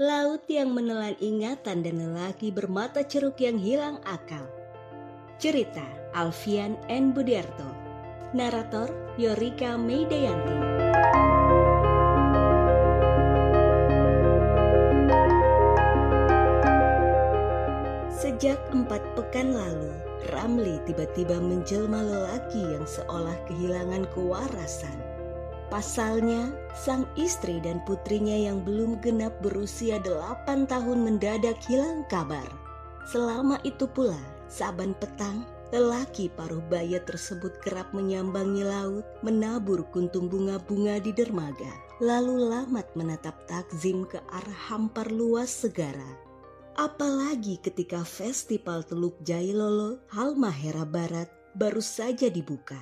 Laut yang menelan ingatan dan lelaki bermata ceruk yang hilang akal. Cerita Alfian N. Budiarto. Narator Yorika Meidayanti. Sejak empat pekan lalu, Ramli tiba-tiba menjelma lelaki yang seolah kehilangan kewarasan. Pasalnya, sang istri dan putrinya yang belum genap berusia delapan tahun mendadak hilang kabar. Selama itu pula, saban petang, lelaki paruh baya tersebut kerap menyambangi laut, menabur kuntung bunga-bunga di dermaga, lalu lamat menatap takzim ke arah hampar luas segara Apalagi ketika festival Teluk Jailolo Halmahera Barat baru saja dibuka.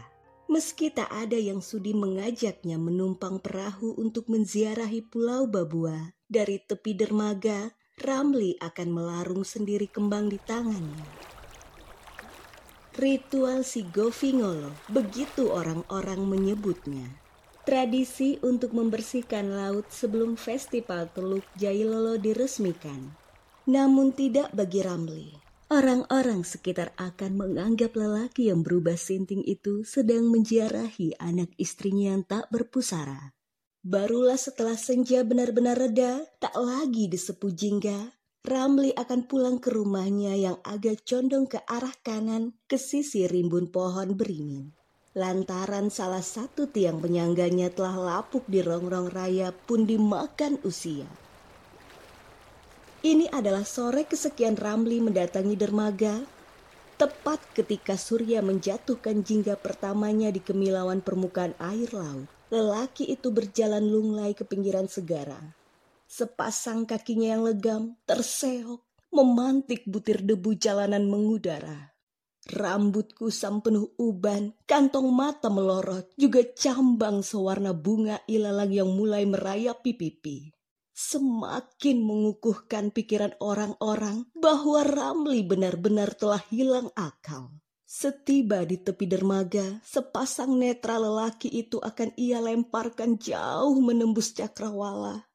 Meski tak ada yang sudi mengajaknya menumpang perahu untuk menziarahi Pulau Babua, dari tepi dermaga, Ramli akan melarung sendiri kembang di tangannya. Ritual si Govingolo, begitu orang-orang menyebutnya. Tradisi untuk membersihkan laut sebelum festival Teluk Jailolo diresmikan namun tidak bagi Ramli. Orang-orang sekitar akan menganggap lelaki yang berubah sinting itu sedang menjiarahi anak istrinya yang tak berpusara. Barulah setelah senja benar-benar reda, tak lagi disepu jingga, Ramli akan pulang ke rumahnya yang agak condong ke arah kanan ke sisi rimbun pohon beringin. Lantaran salah satu tiang penyangganya telah lapuk di rongrong raya pun dimakan usia. Ini adalah sore kesekian Ramli mendatangi dermaga, tepat ketika Surya menjatuhkan jingga pertamanya di kemilauan permukaan air laut. Lelaki itu berjalan lunglai ke pinggiran segara. Sepasang kakinya yang legam terseok, memantik butir debu jalanan mengudara. Rambut kusam penuh uban, kantong mata melorot, juga cambang sewarna bunga ilalang yang mulai merayapi pipi semakin mengukuhkan pikiran orang-orang bahwa Ramli benar-benar telah hilang akal. Setiba di tepi dermaga, sepasang netra lelaki itu akan ia lemparkan jauh menembus cakrawala.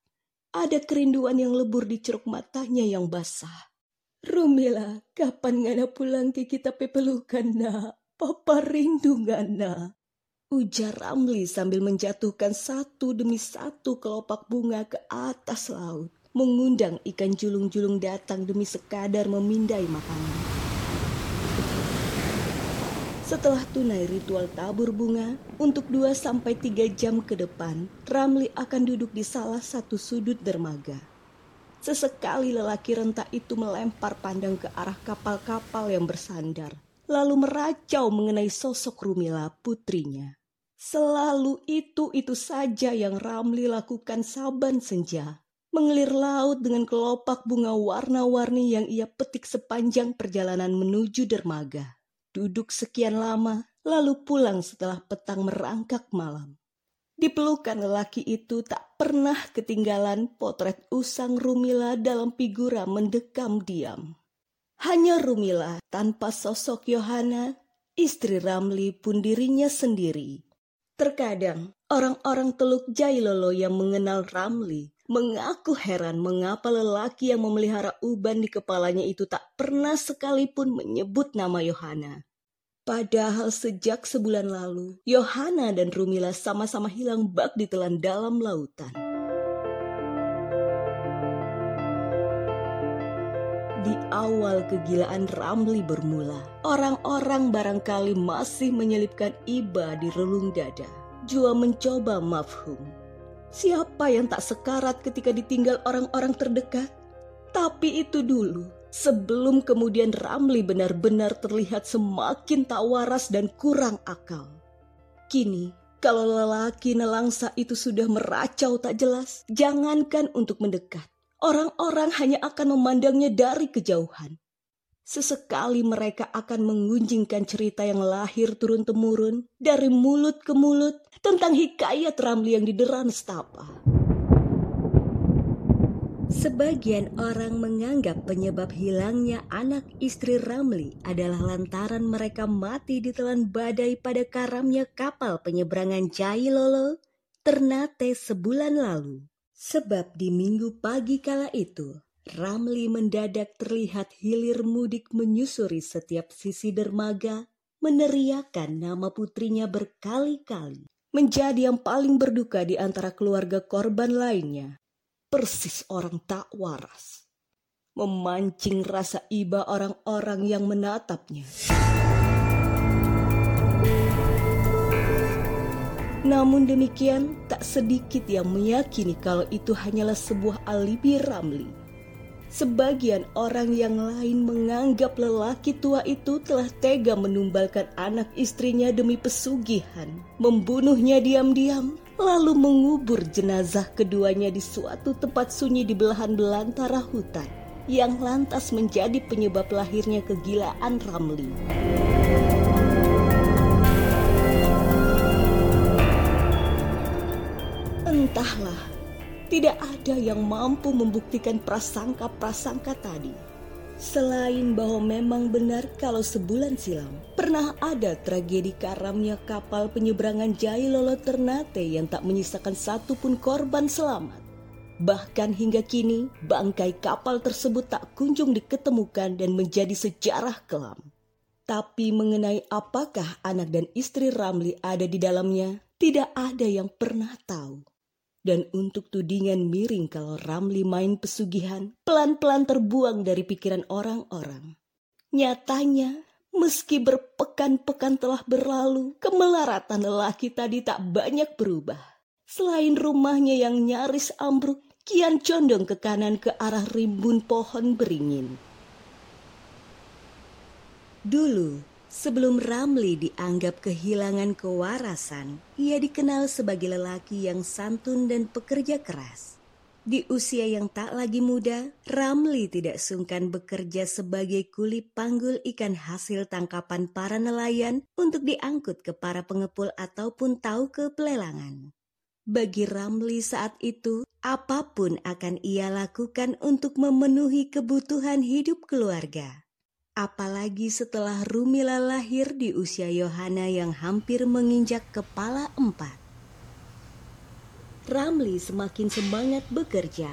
Ada kerinduan yang lebur di ceruk matanya yang basah. Rumila, kapan ngana pulang ke kita pepelukan nak? Papa rindu ngana. Ujar Ramli sambil menjatuhkan satu demi satu kelopak bunga ke atas laut. Mengundang ikan julung-julung datang demi sekadar memindai makanan. Setelah tunai ritual tabur bunga, untuk 2 sampai tiga jam ke depan, Ramli akan duduk di salah satu sudut dermaga. Sesekali lelaki rentak itu melempar pandang ke arah kapal-kapal yang bersandar, lalu meracau mengenai sosok Rumila putrinya. Selalu itu-itu saja yang Ramli lakukan saban senja. Mengelir laut dengan kelopak bunga warna-warni yang ia petik sepanjang perjalanan menuju dermaga. Duduk sekian lama, lalu pulang setelah petang merangkak malam. Dipelukan lelaki itu tak pernah ketinggalan potret usang Rumila dalam figura mendekam diam. Hanya Rumila tanpa sosok Yohana, istri Ramli pun dirinya sendiri Terkadang orang-orang Teluk Jailolo yang mengenal Ramli mengaku heran mengapa lelaki yang memelihara uban di kepalanya itu tak pernah sekalipun menyebut nama Yohana. Padahal sejak sebulan lalu, Yohana dan Rumila sama-sama hilang bak di telan dalam lautan. Awal kegilaan Ramli bermula, orang-orang barangkali masih menyelipkan iba di relung dada. Jua mencoba mafhum. Siapa yang tak sekarat ketika ditinggal orang-orang terdekat? Tapi itu dulu, sebelum kemudian Ramli benar-benar terlihat semakin tak waras dan kurang akal. Kini, kalau lelaki nelangsa itu sudah meracau tak jelas, jangankan untuk mendekat orang-orang hanya akan memandangnya dari kejauhan. Sesekali mereka akan mengunjingkan cerita yang lahir turun-temurun dari mulut ke mulut tentang hikayat Ramli yang dideran Stapa. Sebagian orang menganggap penyebab hilangnya anak istri Ramli adalah lantaran mereka mati ditelan badai pada karamnya kapal penyeberangan Jailolo Ternate sebulan lalu. Sebab di minggu pagi kala itu, Ramli mendadak terlihat hilir mudik menyusuri setiap sisi dermaga, meneriakan nama putrinya berkali-kali. Menjadi yang paling berduka di antara keluarga korban lainnya. Persis orang tak waras. Memancing rasa iba orang-orang yang menatapnya. Namun demikian, tak sedikit yang meyakini kalau itu hanyalah sebuah alibi Ramli Sebagian orang yang lain menganggap lelaki tua itu telah tega menumbalkan anak istrinya demi pesugihan, membunuhnya diam-diam, lalu mengubur jenazah keduanya di suatu tempat sunyi di belahan belantara hutan, yang lantas menjadi penyebab lahirnya kegilaan Ramli. Entahlah tidak ada yang mampu membuktikan prasangka-prasangka tadi. Selain bahwa memang benar kalau sebulan silam pernah ada tragedi karamnya kapal penyeberangan Jailolo Ternate yang tak menyisakan satupun korban selamat. Bahkan hingga kini bangkai kapal tersebut tak kunjung diketemukan dan menjadi sejarah kelam. Tapi mengenai apakah anak dan istri Ramli ada di dalamnya, tidak ada yang pernah tahu. Dan untuk tudingan miring kalau Ramli main pesugihan, pelan-pelan terbuang dari pikiran orang-orang. Nyatanya, meski berpekan-pekan telah berlalu, kemelaratan lelaki tadi tak banyak berubah. Selain rumahnya yang nyaris ambruk, kian condong ke kanan ke arah rimbun pohon beringin. Dulu, Sebelum Ramli dianggap kehilangan kewarasan, ia dikenal sebagai lelaki yang santun dan pekerja keras. Di usia yang tak lagi muda, Ramli tidak sungkan bekerja sebagai kuli panggul ikan hasil tangkapan para nelayan untuk diangkut ke para pengepul ataupun tahu ke pelelangan. Bagi Ramli saat itu, apa pun akan ia lakukan untuk memenuhi kebutuhan hidup keluarga apalagi setelah Rumila lahir di usia Yohana yang hampir menginjak kepala empat. Ramli semakin semangat bekerja.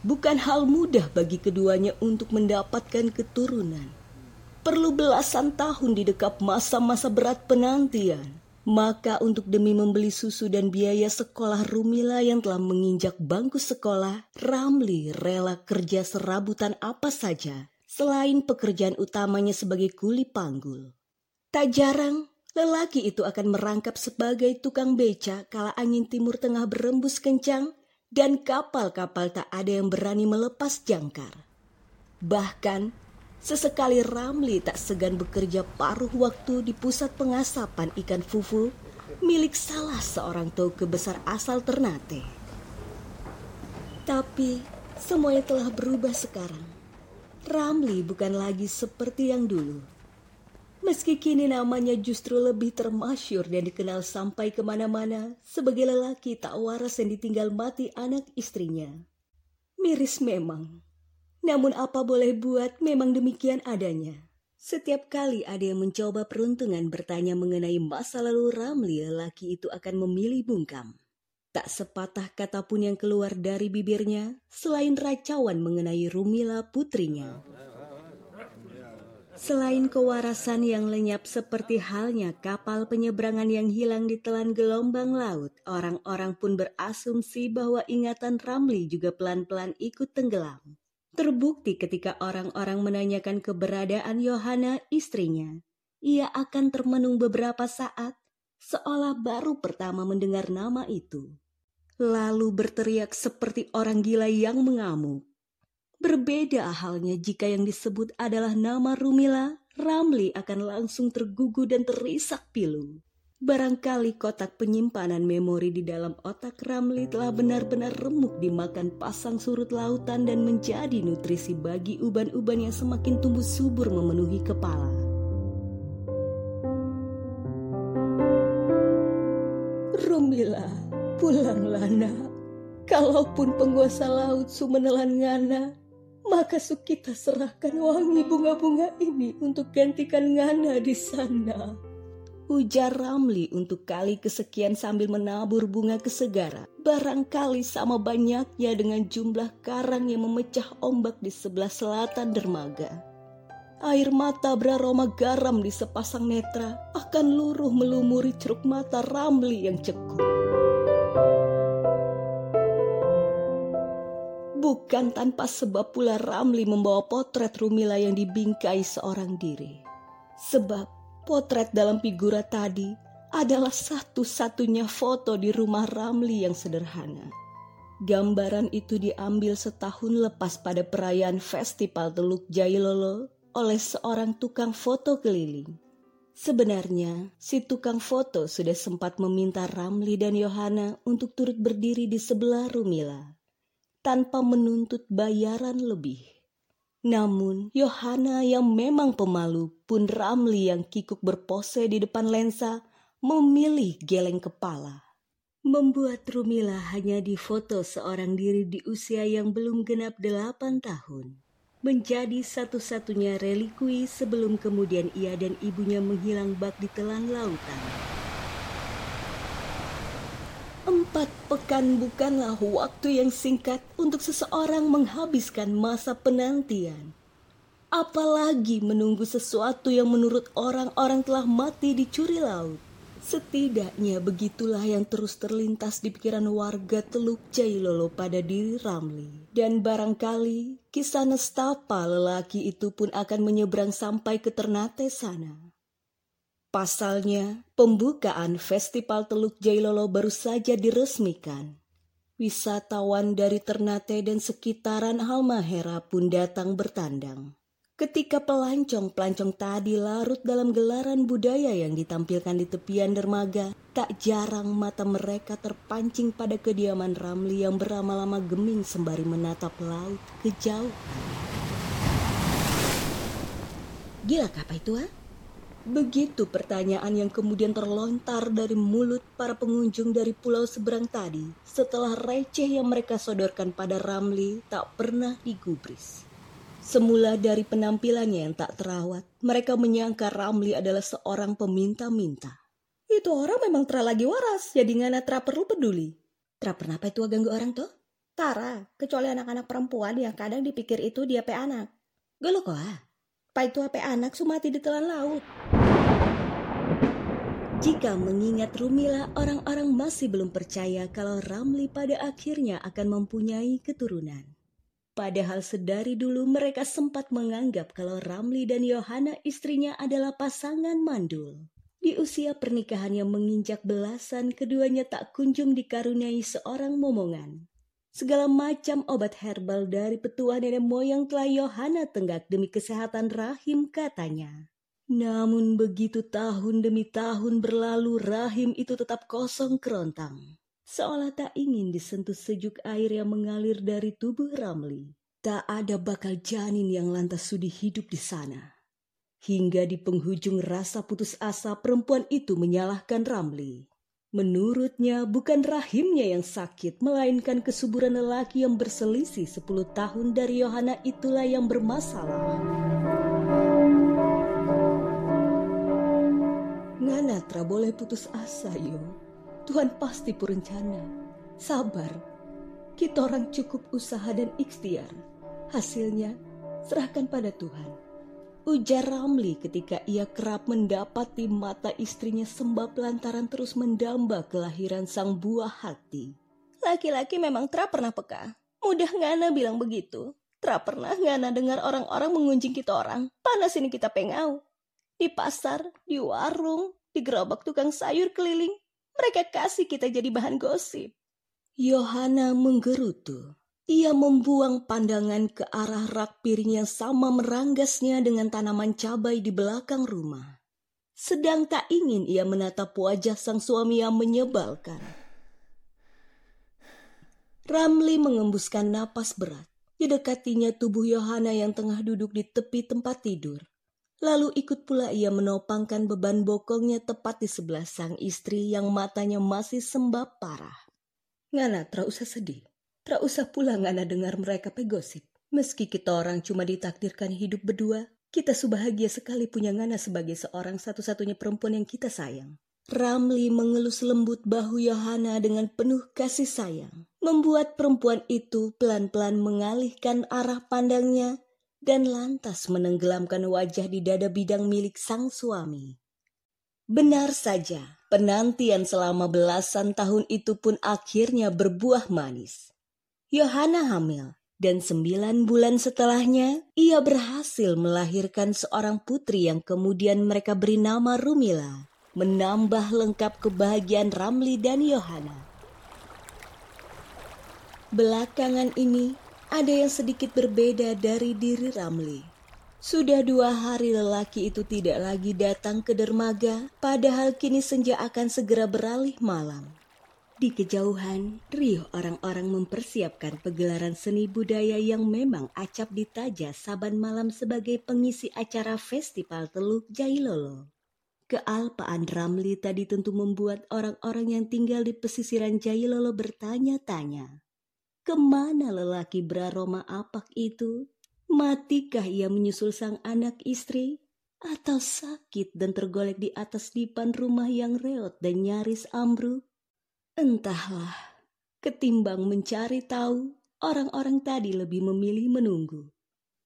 Bukan hal mudah bagi keduanya untuk mendapatkan keturunan. Perlu belasan tahun di dekap masa-masa berat penantian. Maka untuk demi membeli susu dan biaya sekolah Rumila yang telah menginjak bangku sekolah, Ramli rela kerja serabutan apa saja selain pekerjaan utamanya sebagai kuli panggul. Tak jarang, lelaki itu akan merangkap sebagai tukang beca kala angin timur tengah berembus kencang dan kapal-kapal tak ada yang berani melepas jangkar. Bahkan, sesekali Ramli tak segan bekerja paruh waktu di pusat pengasapan ikan fufu milik salah seorang toke besar asal Ternate. Tapi, semuanya telah berubah sekarang. Ramli bukan lagi seperti yang dulu. Meski kini namanya justru lebih termasyur dan dikenal sampai ke mana-mana sebagai lelaki tak waras yang ditinggal mati anak istrinya. Miris memang. Namun apa boleh buat memang demikian adanya. Setiap kali ada yang mencoba peruntungan bertanya mengenai masa lalu Ramli, lelaki itu akan memilih bungkam. Tak sepatah kata pun yang keluar dari bibirnya selain racauan mengenai Rumila putrinya. Selain kewarasan yang lenyap seperti halnya kapal penyeberangan yang hilang di telan gelombang laut, orang-orang pun berasumsi bahwa ingatan Ramli juga pelan-pelan ikut tenggelam. Terbukti ketika orang-orang menanyakan keberadaan Yohana istrinya, ia akan termenung beberapa saat seolah baru pertama mendengar nama itu lalu berteriak seperti orang gila yang mengamuk. Berbeda halnya jika yang disebut adalah nama Rumila, Ramli akan langsung tergugu dan terisak pilu. Barangkali kotak penyimpanan memori di dalam otak Ramli telah benar-benar remuk dimakan pasang surut lautan dan menjadi nutrisi bagi uban-uban yang semakin tumbuh subur memenuhi kepala. Rumila, Pulanglah nak, kalaupun penguasa laut su menelan ngana, maka su kita serahkan wangi bunga-bunga ini untuk gantikan ngana di sana. Ujar Ramli untuk kali kesekian sambil menabur bunga ke segara. Barangkali sama banyaknya dengan jumlah karang yang memecah ombak di sebelah selatan dermaga. Air mata beraroma garam di sepasang netra akan luruh melumuri ceruk mata Ramli yang cekung. Bukan tanpa sebab pula Ramli membawa potret Rumila yang dibingkai seorang diri. Sebab Potret dalam figura tadi adalah satu-satunya foto di rumah Ramli yang sederhana. Gambaran itu diambil setahun lepas pada perayaan Festival Teluk Jailolo oleh seorang tukang foto keliling. Sebenarnya, si tukang foto sudah sempat meminta Ramli dan Yohana untuk turut berdiri di sebelah Rumila, tanpa menuntut bayaran lebih. Namun, Yohana yang memang pemalu pun Ramli yang kikuk berpose di depan lensa memilih geleng kepala. Membuat Rumila hanya difoto seorang diri di usia yang belum genap delapan tahun. Menjadi satu-satunya relikui sebelum kemudian ia dan ibunya menghilang bak di telan lautan. Empat pekan bukanlah waktu yang singkat untuk seseorang menghabiskan masa penantian. Apalagi menunggu sesuatu yang menurut orang-orang telah mati di curi laut. Setidaknya begitulah yang terus terlintas di pikiran warga Teluk Jailolo pada diri Ramli. Dan barangkali kisah nestapa lelaki itu pun akan menyeberang sampai ke Ternate sana. Pasalnya, pembukaan Festival Teluk Jailolo baru saja diresmikan. Wisatawan dari Ternate dan sekitaran Halmahera pun datang bertandang. Ketika pelancong-pelancong tadi larut dalam gelaran budaya yang ditampilkan di tepian dermaga, tak jarang mata mereka terpancing pada kediaman Ramli yang berlama-lama geming sembari menatap laut ke jauh. Gila apa itu, ha? Begitu pertanyaan yang kemudian terlontar dari mulut para pengunjung dari pulau seberang tadi setelah receh yang mereka sodorkan pada Ramli tak pernah digubris. Semula dari penampilannya yang tak terawat, mereka menyangka Ramli adalah seorang peminta-minta. Itu orang memang tra lagi waras, jadi ngana tra perlu peduli. Tra pernah apa itu ganggu orang tuh? Tara, kecuali anak-anak perempuan yang kadang dipikir itu dia pe anak. Gelo kok ah. Pa itu apa anak sumati di telan laut. Jika mengingat Rumila, orang-orang masih belum percaya kalau Ramli pada akhirnya akan mempunyai keturunan. Padahal sedari dulu mereka sempat menganggap kalau Ramli dan Yohana istrinya adalah pasangan mandul. Di usia pernikahan yang menginjak belasan, keduanya tak kunjung dikaruniai seorang momongan. Segala macam obat herbal dari petua nenek moyang telah Yohana tenggak demi kesehatan rahim katanya. Namun begitu tahun demi tahun berlalu rahim itu tetap kosong kerontang. Seolah tak ingin disentuh sejuk air yang mengalir dari tubuh Ramli. Tak ada bakal janin yang lantas sudi hidup di sana. Hingga di penghujung rasa putus asa perempuan itu menyalahkan Ramli. Menurutnya bukan rahimnya yang sakit, melainkan kesuburan lelaki yang berselisih 10 tahun dari Yohana itulah yang bermasalah. Nganatra boleh putus asa, yo. Tuhan pasti perencana. Sabar. Kita orang cukup usaha dan ikhtiar. Hasilnya serahkan pada Tuhan. Ujar Ramli ketika ia kerap mendapati mata istrinya sembab lantaran terus mendamba kelahiran sang buah hati. Laki-laki memang tra pernah peka. Mudah ngana bilang begitu. Tra pernah ngana dengar orang-orang mengunjing kita orang. Panas ini kita pengau. Di pasar, di warung, di gerobak tukang sayur keliling. Mereka kasih kita jadi bahan gosip. Yohana menggerutu. Ia membuang pandangan ke arah rak piring yang sama meranggasnya dengan tanaman cabai di belakang rumah. Sedang tak ingin ia menatap wajah sang suami yang menyebalkan. Ramli mengembuskan napas berat. Didekatinya tubuh Yohana yang tengah duduk di tepi tempat tidur. Lalu ikut pula ia menopangkan beban bokongnya tepat di sebelah sang istri yang matanya masih sembab parah. Ngana, tak usah sedih. Tak usah pulang Ana dengar mereka pegosip. Meski kita orang cuma ditakdirkan hidup berdua, Kita subahagia sekali punya Ngana sebagai seorang satu-satunya perempuan yang kita sayang. Ramli mengelus lembut bahu Yohana dengan penuh kasih sayang, membuat perempuan itu pelan-pelan mengalihkan arah pandangnya dan lantas menenggelamkan wajah di dada bidang milik sang suami. Benar saja, penantian selama belasan tahun itu pun akhirnya berbuah manis. Yohana hamil dan sembilan bulan setelahnya, ia berhasil melahirkan seorang putri yang kemudian mereka beri nama Rumila, menambah lengkap kebahagiaan Ramli dan Yohana. Belakangan ini, ada yang sedikit berbeda dari diri Ramli. Sudah dua hari lelaki itu tidak lagi datang ke dermaga, padahal kini senja akan segera beralih malam. Di kejauhan, riuh orang-orang mempersiapkan pegelaran seni budaya yang memang acap ditaja saban malam sebagai pengisi acara Festival Teluk Jailolo. Kealpaan Ramli tadi tentu membuat orang-orang yang tinggal di pesisiran Jailolo bertanya-tanya. Ke mana lelaki beraroma apak itu? Matikah ia menyusul sang anak istri? Atau sakit dan tergolek di atas dipan rumah yang reot dan nyaris ambruk? Entahlah, ketimbang mencari tahu, orang-orang tadi lebih memilih menunggu.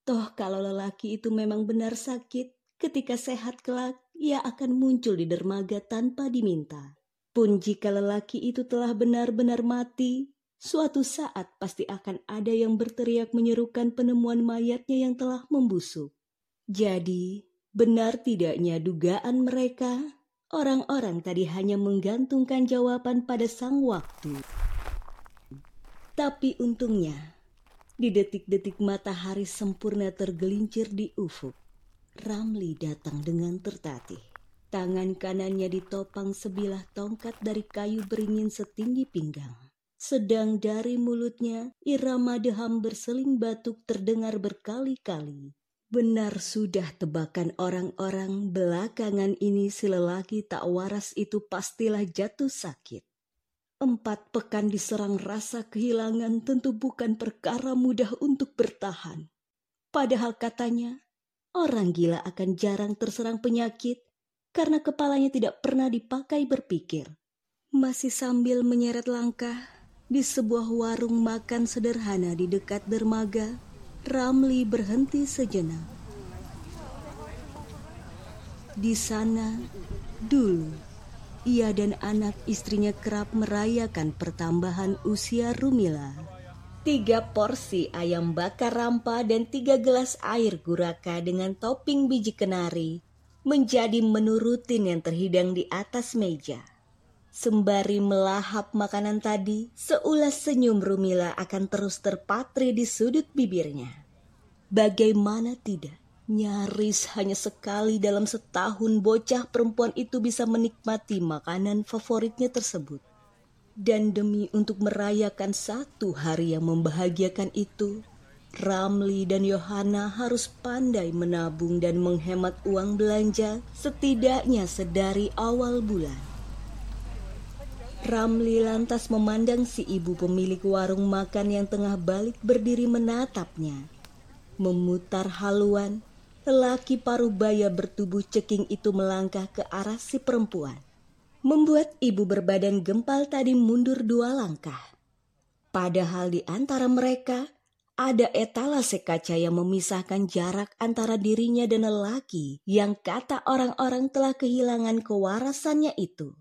Toh kalau lelaki itu memang benar sakit, ketika sehat kelak, ia akan muncul di dermaga tanpa diminta. Pun jika lelaki itu telah benar-benar mati, suatu saat pasti akan ada yang berteriak menyerukan penemuan mayatnya yang telah membusuk. Jadi, benar tidaknya dugaan mereka Orang-orang tadi hanya menggantungkan jawaban pada sang waktu. Tapi untungnya, di detik-detik matahari sempurna tergelincir di ufuk, Ramli datang dengan tertatih. Tangan kanannya ditopang sebilah tongkat dari kayu beringin setinggi pinggang. Sedang dari mulutnya irama deham berseling batuk terdengar berkali-kali. Benar sudah tebakan orang-orang belakangan ini si lelaki tak waras itu pastilah jatuh sakit. Empat pekan diserang rasa kehilangan tentu bukan perkara mudah untuk bertahan. Padahal katanya, orang gila akan jarang terserang penyakit karena kepalanya tidak pernah dipakai berpikir. Masih sambil menyeret langkah di sebuah warung makan sederhana di dekat dermaga, Ramli berhenti sejenak. Di sana, dulu, ia dan anak istrinya kerap merayakan pertambahan usia Rumila. Tiga porsi ayam bakar rampa dan tiga gelas air guraka dengan topping biji kenari menjadi menu rutin yang terhidang di atas meja. Sembari melahap makanan tadi, seulas senyum Rumila akan terus terpatri di sudut bibirnya. Bagaimana tidak, nyaris hanya sekali dalam setahun bocah perempuan itu bisa menikmati makanan favoritnya tersebut. Dan demi untuk merayakan satu hari yang membahagiakan itu, Ramli dan Yohana harus pandai menabung dan menghemat uang belanja setidaknya sedari awal bulan. Ramli lantas memandang si ibu pemilik warung makan yang tengah balik berdiri menatapnya. Memutar haluan, lelaki parubaya bertubuh ceking itu melangkah ke arah si perempuan. Membuat ibu berbadan gempal tadi mundur dua langkah. Padahal di antara mereka ada etalase kaca yang memisahkan jarak antara dirinya dan lelaki yang kata orang-orang telah kehilangan kewarasannya itu.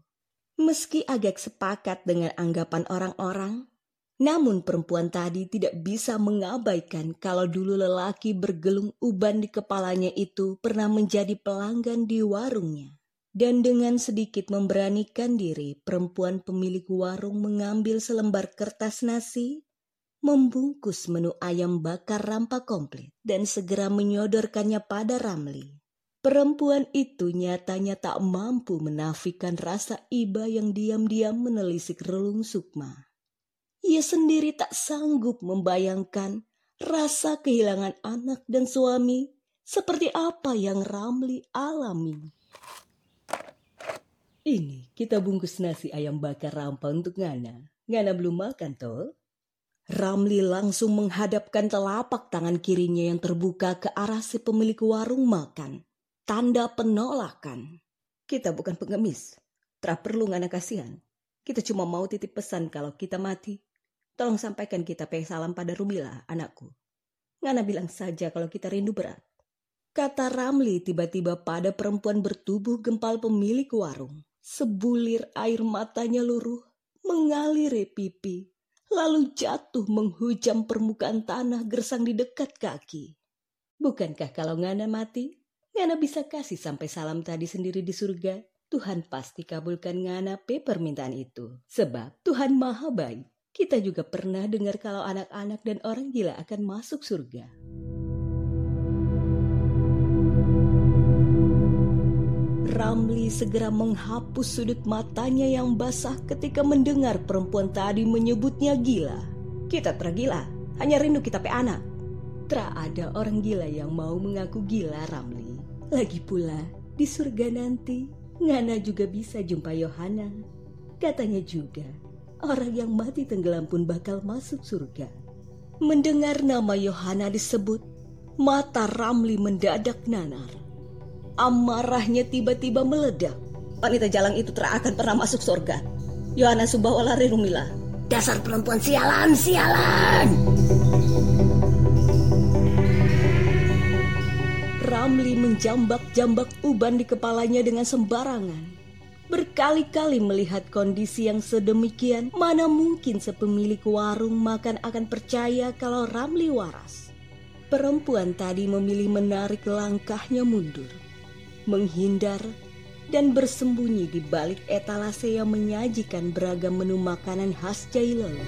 Meski agak sepakat dengan anggapan orang-orang, namun perempuan tadi tidak bisa mengabaikan kalau dulu lelaki bergelung uban di kepalanya itu pernah menjadi pelanggan di warungnya. Dan dengan sedikit memberanikan diri, perempuan pemilik warung mengambil selembar kertas nasi, membungkus menu ayam bakar rampa komplit, dan segera menyodorkannya pada Ramli. Perempuan itu nyatanya tak mampu menafikan rasa iba yang diam-diam menelisik relung Sukma. Ia sendiri tak sanggup membayangkan rasa kehilangan anak dan suami seperti apa yang Ramli alami. Ini kita bungkus nasi ayam bakar rampa untuk Ngana. Ngana belum makan toh? Ramli langsung menghadapkan telapak tangan kirinya yang terbuka ke arah si pemilik warung makan. Tanda penolakan. Kita bukan pengemis. Tak perlu ngana kasihan. Kita cuma mau titip pesan kalau kita mati. Tolong sampaikan kita pe salam pada Rumila, anakku. Ngana bilang saja kalau kita rindu berat. Kata Ramli tiba-tiba pada perempuan bertubuh gempal pemilik warung. Sebulir air matanya luruh, mengalir pipi, lalu jatuh menghujam permukaan tanah gersang di dekat kaki. Bukankah kalau Ngana mati, Ngana bisa kasih sampai salam tadi sendiri di surga? Tuhan pasti kabulkan Ngana pe permintaan itu. Sebab Tuhan maha baik. Kita juga pernah dengar kalau anak-anak dan orang gila akan masuk surga. Ramli segera menghapus sudut matanya yang basah ketika mendengar perempuan tadi menyebutnya gila. Kita tergila, hanya rindu kita pe anak. Tra ada orang gila yang mau mengaku gila Ramli. Lagi pula, di surga nanti, Ngana juga bisa jumpa Yohana. Katanya juga, orang yang mati tenggelam pun bakal masuk surga. Mendengar nama Yohana disebut, mata Ramli mendadak nanar. Amarahnya tiba-tiba meledak. Wanita jalang itu tak akan pernah masuk surga. Yohana Subawa lari Rumila. Dasar perempuan sialan, sialan! Ramli menjambak-jambak uban di kepalanya dengan sembarangan. Berkali-kali melihat kondisi yang sedemikian, mana mungkin sepemilik warung makan akan percaya kalau Ramli waras. Perempuan tadi memilih menarik langkahnya mundur menghindar, dan bersembunyi di balik etalase yang menyajikan beragam menu makanan khas Jailolo.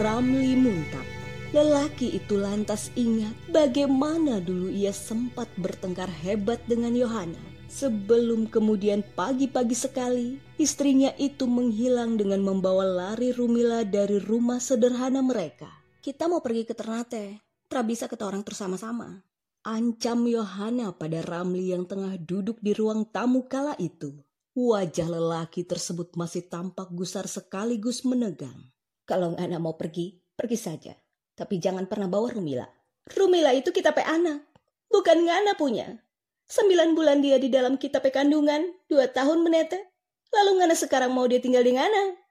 Ramli muntap. Lelaki itu lantas ingat bagaimana dulu ia sempat bertengkar hebat dengan Yohana. Sebelum kemudian pagi-pagi sekali, istrinya itu menghilang dengan membawa lari Rumila dari rumah sederhana mereka. Kita mau pergi ke Ternate, Tra bisa kita orang bersama-sama. Ancam Yohana pada Ramli yang tengah duduk di ruang tamu kala itu. Wajah lelaki tersebut masih tampak gusar sekaligus menegang. Kalau Ana mau pergi, pergi saja. Tapi jangan pernah bawa Rumila. Rumila itu kita pe anak. Bukan Ngana punya. Sembilan bulan dia di dalam kita pe kandungan, dua tahun menete. Lalu Ngana sekarang mau dia tinggal di Ngana.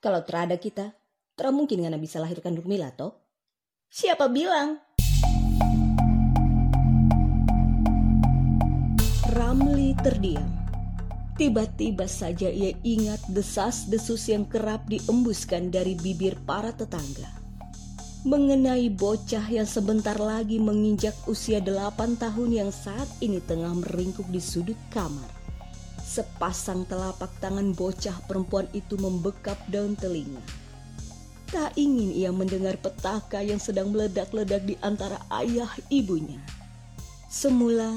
Kalau terada kita, ter mungkin Ngana bisa lahirkan Rumila toh? Siapa bilang? Ramli terdiam. Tiba-tiba saja ia ingat desas-desus yang kerap diembuskan dari bibir para tetangga. Mengenai bocah yang sebentar lagi menginjak usia delapan tahun yang saat ini tengah meringkuk di sudut kamar. Sepasang telapak tangan bocah perempuan itu membekap daun telinga Tak ingin ia mendengar petaka yang sedang meledak-ledak di antara ayah ibunya. Semula,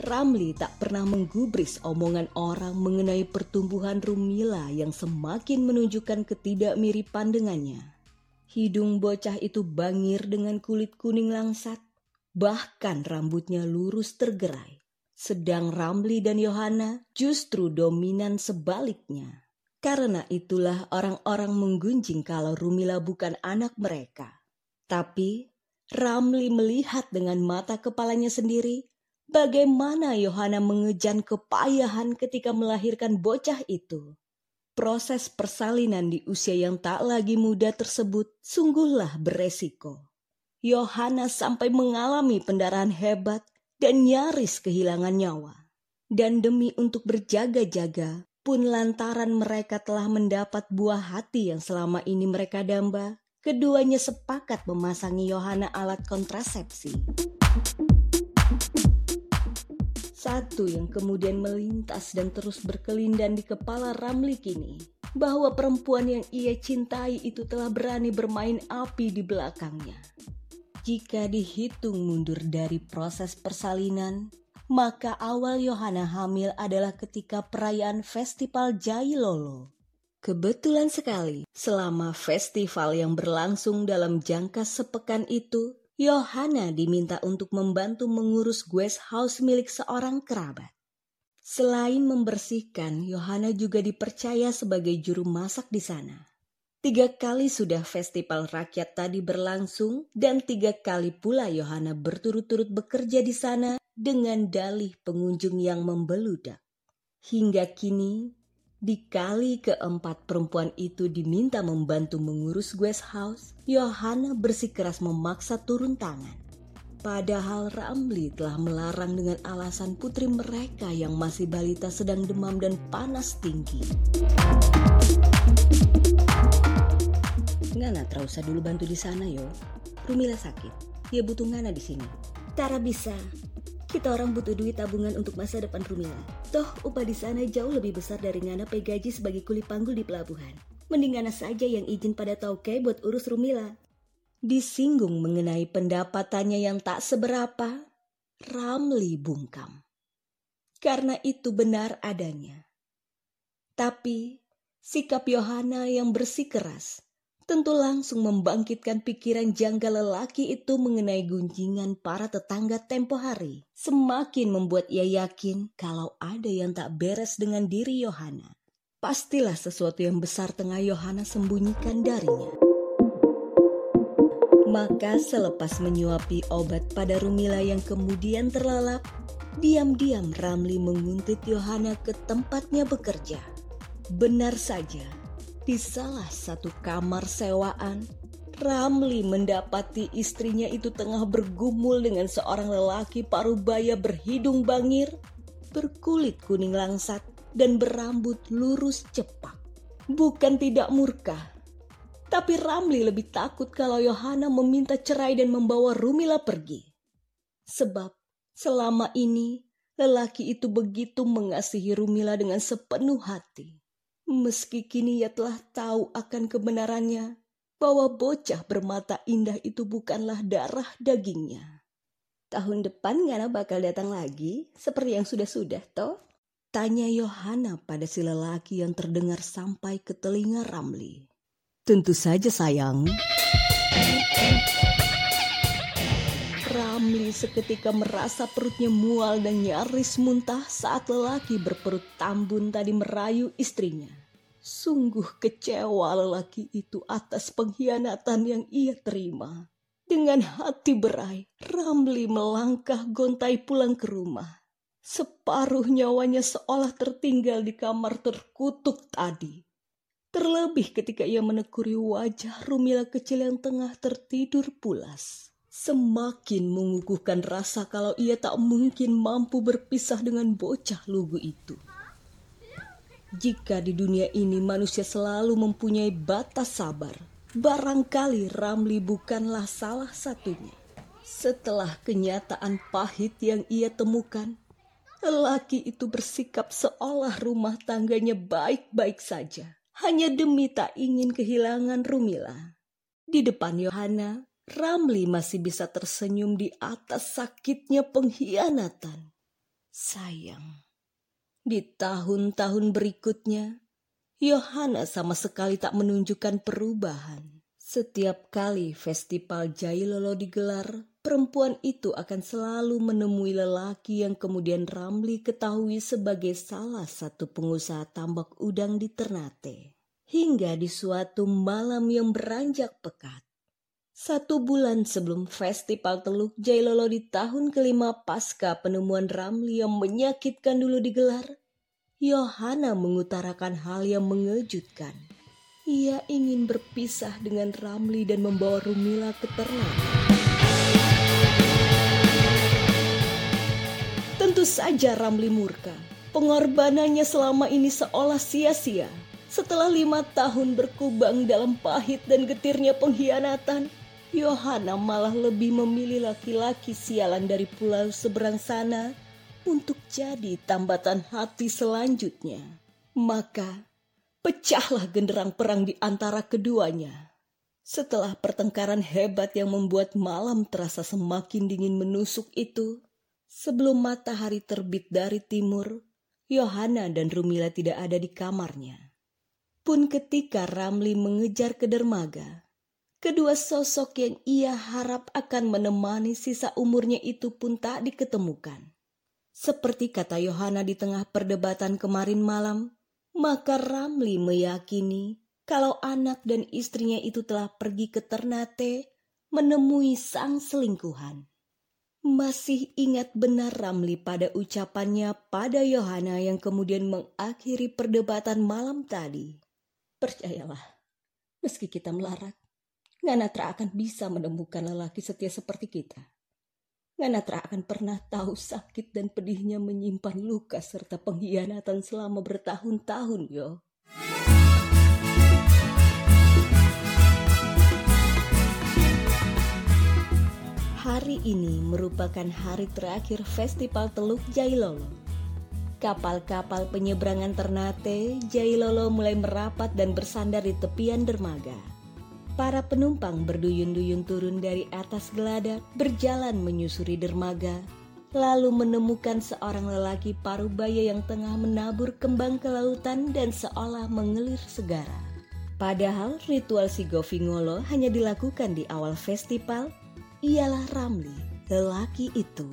Ramli tak pernah menggubris omongan orang mengenai pertumbuhan Rumila yang semakin menunjukkan ketidakmiripan dengannya. Hidung bocah itu bangir dengan kulit kuning langsat, bahkan rambutnya lurus tergerai. Sedang Ramli dan Yohana justru dominan sebaliknya. Karena itulah orang-orang menggunjing kalau Rumila bukan anak mereka. Tapi Ramli melihat dengan mata kepalanya sendiri bagaimana Yohana mengejan kepayahan ketika melahirkan bocah itu. Proses persalinan di usia yang tak lagi muda tersebut sungguhlah beresiko. Yohana sampai mengalami pendarahan hebat dan nyaris kehilangan nyawa. Dan demi untuk berjaga-jaga, pun lantaran mereka telah mendapat buah hati yang selama ini mereka damba, keduanya sepakat memasangi Yohana alat kontrasepsi. Satu yang kemudian melintas dan terus berkelindan di kepala Ramli kini, bahwa perempuan yang ia cintai itu telah berani bermain api di belakangnya. Jika dihitung mundur dari proses persalinan, maka awal Yohana hamil adalah ketika perayaan festival Jailolo. Kebetulan sekali, selama festival yang berlangsung dalam jangka sepekan itu, Yohana diminta untuk membantu mengurus guest house milik seorang kerabat. Selain membersihkan, Yohana juga dipercaya sebagai juru masak di sana. Tiga kali sudah festival rakyat tadi berlangsung dan tiga kali pula Yohana berturut-turut bekerja di sana dengan dalih pengunjung yang membeludak. Hingga kini, di kali keempat perempuan itu diminta membantu mengurus guest house, Yohana bersikeras memaksa turun tangan. Padahal Ramli telah melarang dengan alasan putri mereka yang masih balita sedang demam dan panas tinggi. Ngana terusah dulu bantu di sana yo. Rumila sakit. Dia butuh Ngana di sini. Tara bisa. Kita orang butuh duit tabungan untuk masa depan Rumila. Toh upah di sana jauh lebih besar dari Ngana gaji sebagai kuli panggul di pelabuhan. Mending Ngana saja yang izin pada Tauke buat urus Rumila. Disinggung mengenai pendapatannya yang tak seberapa, Ramli bungkam. Karena itu benar adanya. Tapi sikap Yohana yang bersikeras tentu langsung membangkitkan pikiran janggal lelaki itu mengenai gunjingan para tetangga tempo hari. Semakin membuat ia yakin kalau ada yang tak beres dengan diri Yohana. Pastilah sesuatu yang besar tengah Yohana sembunyikan darinya. Maka selepas menyuapi obat pada Rumila yang kemudian terlalap, diam-diam Ramli menguntit Yohana ke tempatnya bekerja. Benar saja, di salah satu kamar sewaan, Ramli mendapati istrinya itu tengah bergumul dengan seorang lelaki parubaya berhidung bangir, berkulit kuning langsat, dan berambut lurus cepak. Bukan tidak murka, tapi Ramli lebih takut kalau Yohana meminta cerai dan membawa Rumila pergi. Sebab selama ini lelaki itu begitu mengasihi Rumila dengan sepenuh hati. Meski kini ia telah tahu akan kebenarannya, bahwa bocah bermata indah itu bukanlah darah dagingnya. Tahun depan Ngana bakal datang lagi, seperti yang sudah-sudah, toh? Tanya Yohana pada si lelaki yang terdengar sampai ke telinga Ramli. Tentu saja sayang. Ramli seketika merasa perutnya mual dan nyaris muntah saat lelaki berperut tambun tadi merayu istrinya. Sungguh kecewa lelaki itu atas pengkhianatan yang ia terima. Dengan hati berai, Ramli melangkah gontai pulang ke rumah. Separuh nyawanya seolah tertinggal di kamar terkutuk tadi. Terlebih ketika ia menekuri wajah Rumila kecil yang tengah tertidur pulas. Semakin mengukuhkan rasa kalau ia tak mungkin mampu berpisah dengan bocah lugu itu. Jika di dunia ini manusia selalu mempunyai batas sabar, barangkali Ramli bukanlah salah satunya. Setelah kenyataan pahit yang ia temukan, lelaki itu bersikap seolah rumah tangganya baik-baik saja, hanya demi tak ingin kehilangan Rumila. Di depan Yohana, Ramli masih bisa tersenyum di atas sakitnya pengkhianatan. Sayang, di tahun-tahun berikutnya, Yohana sama sekali tak menunjukkan perubahan. Setiap kali festival Jailolo digelar, perempuan itu akan selalu menemui lelaki yang kemudian Ramli ketahui sebagai salah satu pengusaha tambak udang di Ternate. Hingga di suatu malam yang beranjak pekat, satu bulan sebelum festival Teluk Jailolo di tahun kelima pasca penemuan Ramli yang menyakitkan dulu digelar, Yohana mengutarakan hal yang mengejutkan. Ia ingin berpisah dengan Ramli dan membawa Rumila ke Ternate. Tentu saja Ramli murka. Pengorbanannya selama ini seolah sia-sia. Setelah lima tahun berkubang dalam pahit dan getirnya pengkhianatan, Yohana malah lebih memilih laki-laki sialan dari pulau seberang sana untuk jadi tambatan hati selanjutnya. Maka pecahlah genderang perang di antara keduanya. Setelah pertengkaran hebat yang membuat malam terasa semakin dingin menusuk itu, sebelum matahari terbit dari timur, Yohana dan Rumila tidak ada di kamarnya. Pun ketika Ramli mengejar ke dermaga, Kedua sosok yang ia harap akan menemani sisa umurnya itu pun tak diketemukan. Seperti kata Yohana di tengah perdebatan kemarin malam, maka Ramli meyakini kalau anak dan istrinya itu telah pergi ke Ternate menemui sang selingkuhan. Masih ingat benar Ramli pada ucapannya pada Yohana yang kemudian mengakhiri perdebatan malam tadi. Percayalah, meski kita melarat, Nganatra akan bisa menemukan lelaki setia seperti kita. Nganatra akan pernah tahu sakit dan pedihnya menyimpan luka serta pengkhianatan selama bertahun-tahun, yo. Hari ini merupakan hari terakhir Festival Teluk Jailolo. Kapal-kapal penyeberangan Ternate, Jailolo mulai merapat dan bersandar di tepian dermaga. Para penumpang berduyun-duyun turun dari atas geladak, berjalan menyusuri dermaga, lalu menemukan seorang lelaki parubaya yang tengah menabur kembang ke lautan dan seolah mengelir segara. Padahal ritual Sigofingolo hanya dilakukan di awal festival ialah Ramli, lelaki itu.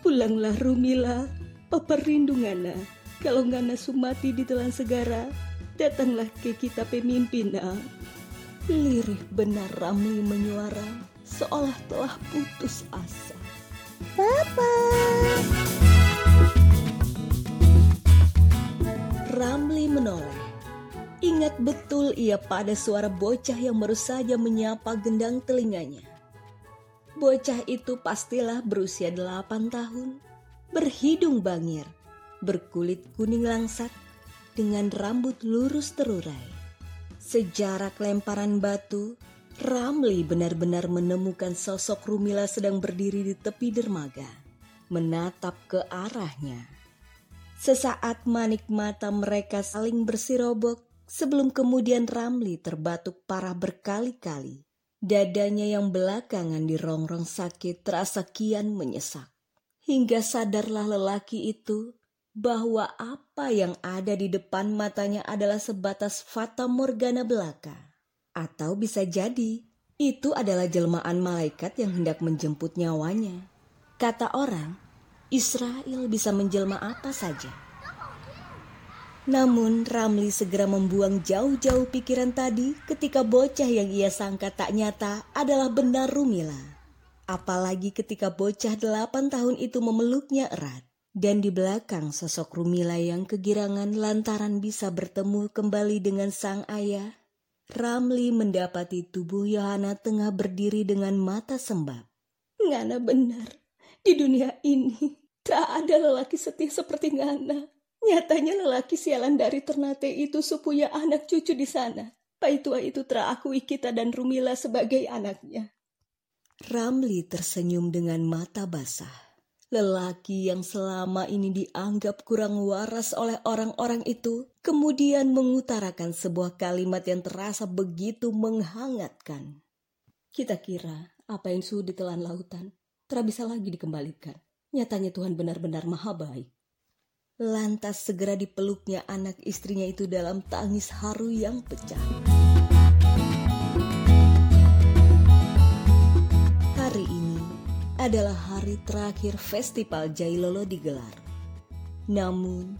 Pulanglah Rumila, papa rindu Ngana. Kalau Ngana sumati di telan segara, datanglah ke kita pemimpin. Lirih benar Ramli menyuara, seolah telah putus asa. Papa! Ramli menoleh. Ingat betul ia pada suara bocah yang baru saja menyapa gendang telinganya. Bocah itu pastilah berusia delapan tahun, berhidung bangir, berkulit kuning langsat, dengan rambut lurus terurai. Sejarak lemparan batu, Ramli benar-benar menemukan sosok Rumila sedang berdiri di tepi dermaga, menatap ke arahnya. Sesaat manik mata mereka saling bersirobok sebelum kemudian Ramli terbatuk parah berkali-kali. Dadanya yang belakangan dirongrong sakit terasa kian menyesak. Hingga sadarlah lelaki itu bahwa apa yang ada di depan matanya adalah sebatas fata morgana belaka. Atau bisa jadi itu adalah jelmaan malaikat yang hendak menjemput nyawanya. Kata orang, Israel bisa menjelma apa saja. Namun Ramli segera membuang jauh-jauh pikiran tadi ketika bocah yang ia sangka tak nyata adalah benar Rumila. Apalagi ketika bocah delapan tahun itu memeluknya erat. Dan di belakang sosok Rumila yang kegirangan lantaran bisa bertemu kembali dengan sang ayah, Ramli mendapati tubuh Yohana tengah berdiri dengan mata sembab. Ngana benar, di dunia ini tak ada lelaki setia seperti Ngana. Nyatanya lelaki sialan dari Ternate itu sepunya anak cucu di sana. Paitua itu terakui kita dan Rumila sebagai anaknya. Ramli tersenyum dengan mata basah. Lelaki yang selama ini dianggap kurang waras oleh orang-orang itu kemudian mengutarakan sebuah kalimat yang terasa begitu menghangatkan. Kita kira apa yang sudah ditelan lautan tak bisa lagi dikembalikan. Nyatanya Tuhan benar-benar maha baik. Lantas segera dipeluknya anak istrinya itu dalam tangis haru yang pecah. Hari ini adalah hari terakhir festival Jailolo digelar. Namun,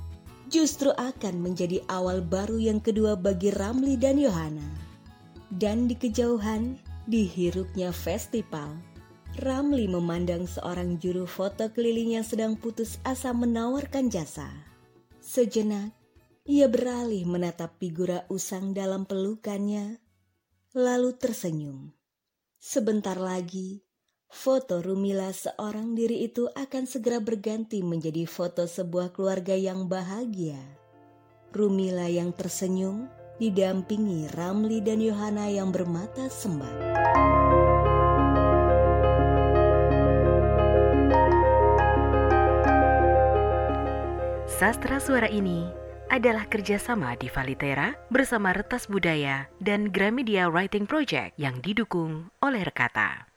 justru akan menjadi awal baru yang kedua bagi Ramli dan Yohana. Dan di kejauhan, dihirupnya festival, Ramli memandang seorang juru foto keliling yang sedang putus asa menawarkan jasa. Sejenak, ia beralih menatap figura usang dalam pelukannya, lalu tersenyum. Sebentar lagi, foto Rumila seorang diri itu akan segera berganti menjadi foto sebuah keluarga yang bahagia. Rumila yang tersenyum didampingi Ramli dan Yohana yang bermata sembah. Sastra suara ini adalah kerjasama di Valitera bersama Retas Budaya dan Gramedia Writing Project yang didukung oleh Rekata.